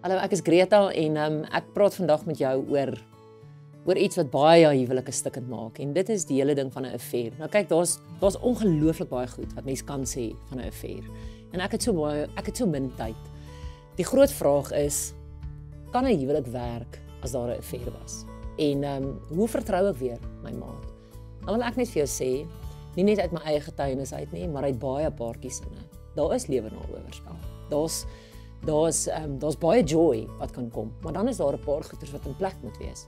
Hallo, ek is Greta en um, ek praat vandag met jou oor oor iets wat baie huwelike stukkend maak en dit is die hele ding van 'n affair. Nou kyk, daar's daar's ongelooflik baie goed wat mense kan sê van 'n affair. En ek het so baie ek het so min tyd. Die groot vraag is kan 'n huwelik werk as daar 'n affair was? En ehm um, hoe vertrou ek weer my maat? Nou wil ek net vir jou sê, nie net uit my eie getuienis uit nie, maar uit baie paartjies sinne. Daar is lewe na oorspel. Daar's daar's ehm um, daar's baie joy wat kan kom, maar dan is daar 'n paar goeters wat in plek moet wees.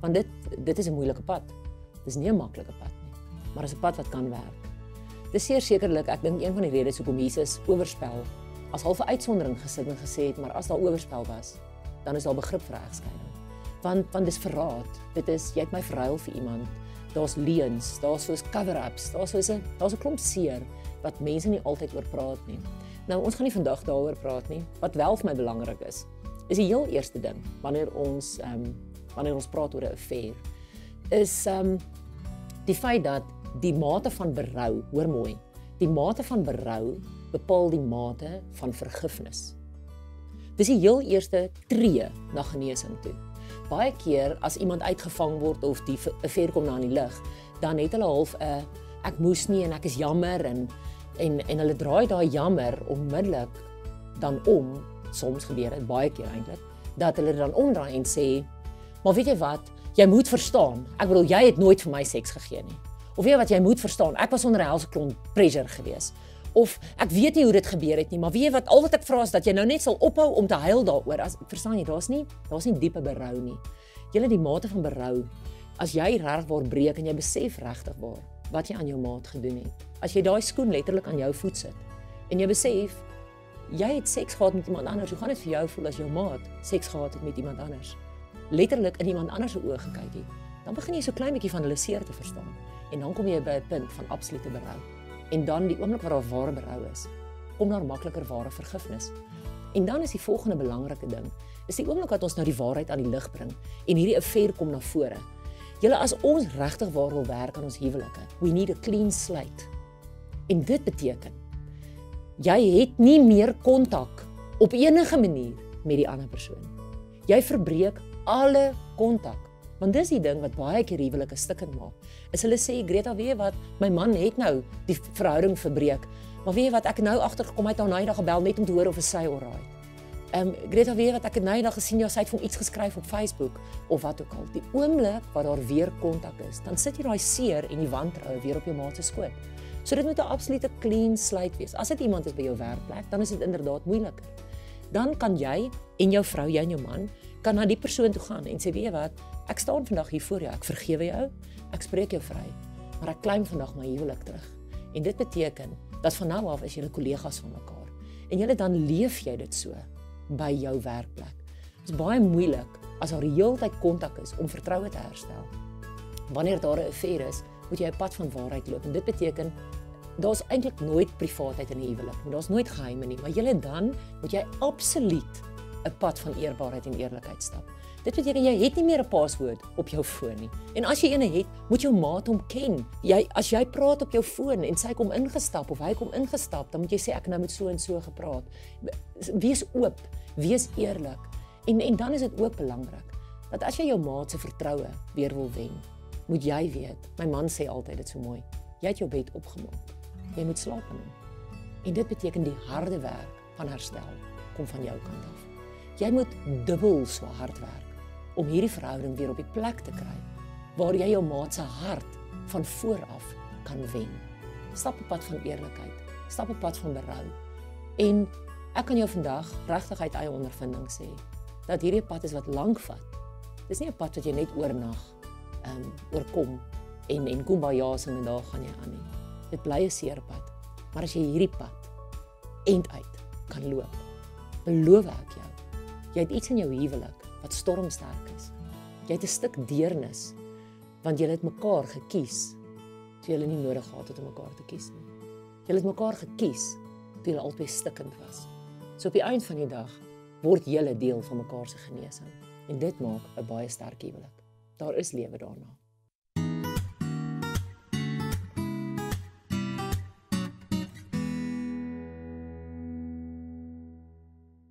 Want dit dit is 'n moeilike pad. Dis nie 'n maklike pad nie, maar is 'n pad wat kan werk. Dis seker sekerlik, ek dink een van die redes hoekom Jesus oorspel as half 'n uitsondering gesit en gesê het, maar as daar oorspel was, dan is daar begrip vir egskeiding. Want want dis verraad. Dit is jy het my verruil vir iemand. Daar's leuns, daar's soos cover-ups, daar's soos 'n daar's 'n klomp seer wat mense nie altyd oor praat nie. Nou ons gaan nie vandag daaroor praat nie. Wat wel vir my belangrik is, is die heel eerste ding wanneer ons ehm um, wanneer ons praat oor 'n affair is ehm um, die feit dat die mate van berou, hoor mooi, die mate van berou bepaal die mate van vergifnis. Dis die heel eerste tree na genesing toe. Baie keer as iemand uitgevang word of die affair kom na in die lig, dan het hulle half 'n ek moes nie en ek is jammer en en en hulle draai daai jammer onmiddellik dan om soms gebeur dit baie keer eintlik dat hulle dan omdraai en sê maar weet jy wat? Jy moet verstaan. Ek bedoel jy het nooit vir my seks gegee nie. Of weet wat? Jy moet verstaan. Ek was onder 'n helse klomp pressure gewees. Of ek weet nie hoe dit gebeur het nie maar weet jy wat? Al wat ek vra is dat jy nou net sal ophou om te huil daaroor. As verstaan jy daar's nie daar's nie diepe berou nie. Jy die mate van berou as jy reg word breek en jy besef regtig waar wat jy aan jou maat gedoen het as jy daai skoen letterlik aan jou voet sit en jy besef jy het seks gehad met iemand anders, hoe gaan dit vir jou voel as jou maat seks gehad het met iemand anders? Letterlik in iemand anders se oë gekyk het. Dan begin jy so klein bietjie van hulle seer te verstaan en dan kom jy by 'n punt van absolute berou. En dan die oomblik waar daar ware berou is, kom daar makliker ware vergifnis. En dan is die volgende belangrike ding, is die oomblik wat ons nou die waarheid aan die lig bring en hierdie affair kom na vore. Julle as ons regtig waar wil werk aan ons huwelike, we need a clean slate. En dit beteken jy het nie meer kontak op enige manier met die ander persoon. Jy verbreek alle kontak. Want dis die ding wat baie keer huwelike stukkend maak. Is hulle sê Greta, weet jy wat, my man het nou die verhouding verbreek. Maar weet jy wat, ek het nou agtergekom hy het nou nou eendag gebel net om te hoor of hy alright. Ehm um, Greta, weet jy wat, ek het nou eendag gesien jy het vir iets geskryf op Facebook of wat ook al. Die oomblik wat daar weer kontak is, dan sit jy daai seer en die wantroue weer op jou maat se skoot. So dit moet 'n absolute clean slate wees. As dit iemand is by jou werkplek, dan is dit inderdaad moeiliker. Dan kan jy en jou vrou, jy en jou man, kan na die persoon toe gaan en sê, "Weet jy wat? Ek staan vandag hier voor jou. Ek vergewe jou. Ek spreek jou vry. Maar ek klim vandag my huwelik terug." En dit beteken dat van nou af is julle kollegas van mekaar. En julle dan leef jy dit so by jou werkplek. Dit is baie moeilik as daar die hele tyd kontak is om vertroue te herstel. Wanneer daar 'n affair is, moet jy 'n pad van waarheid loop en dit beteken daar's eintlik nooit privaatheid in 'n huwelik. Daar's nooit geheime nie, maar jy dan moet jy absoluut 'n pad van eerbaarheid en eerlikheid stap. Dit beteken jy het nie meer 'n paswoord op jou foon nie. En as jy eene het, moet jou maat hom ken. Jy as jy praat op jou foon en sy kom ingestap of hy kom ingestap, dan moet jy sê ek nou met so en so gepraat. Wees oop, wees eerlik. En en dan is dit ook belangrik dat as jy jou maat se vertroue weer wil wen, moet jy weet, my man sê altyd dit so mooi. Jy het jou bed opgemaak. Jy moet slaap in hom. En dit beteken die harde werk van herstel kom van jou kant af. Jy moet dubbel so hard werk om hierdie verhouding weer op die plek te kry waar jy jou maat se hart van voor af kan wen. Stap op pad van eerlikheid, stap op pad van berou. En ek kan jou vandag regtig uit eie ondervinding sê dat hierdie pad is wat lank vat. Dis nie 'n pad wat jy net oornag ehm um, oorkom en en kumbaya sing en daar gaan jy aan nie. Dit bly 'n seerpad. Maar as jy hierdie pad eind uit kan loop, beloof ek jou, jy het iets in jou huwelik wat stormsterk is. Jy het 'n stuk deernis want julle het mekaar gekies. Jy het nie nodig gehad om mekaar te kies nie. Julle het mekaar gekies toe julle albei stikkend was. So op die einde van die dag word julle deel van mekaar se genesing en dit maak 'n baie sterk huwelik. Daar is lewe daarna.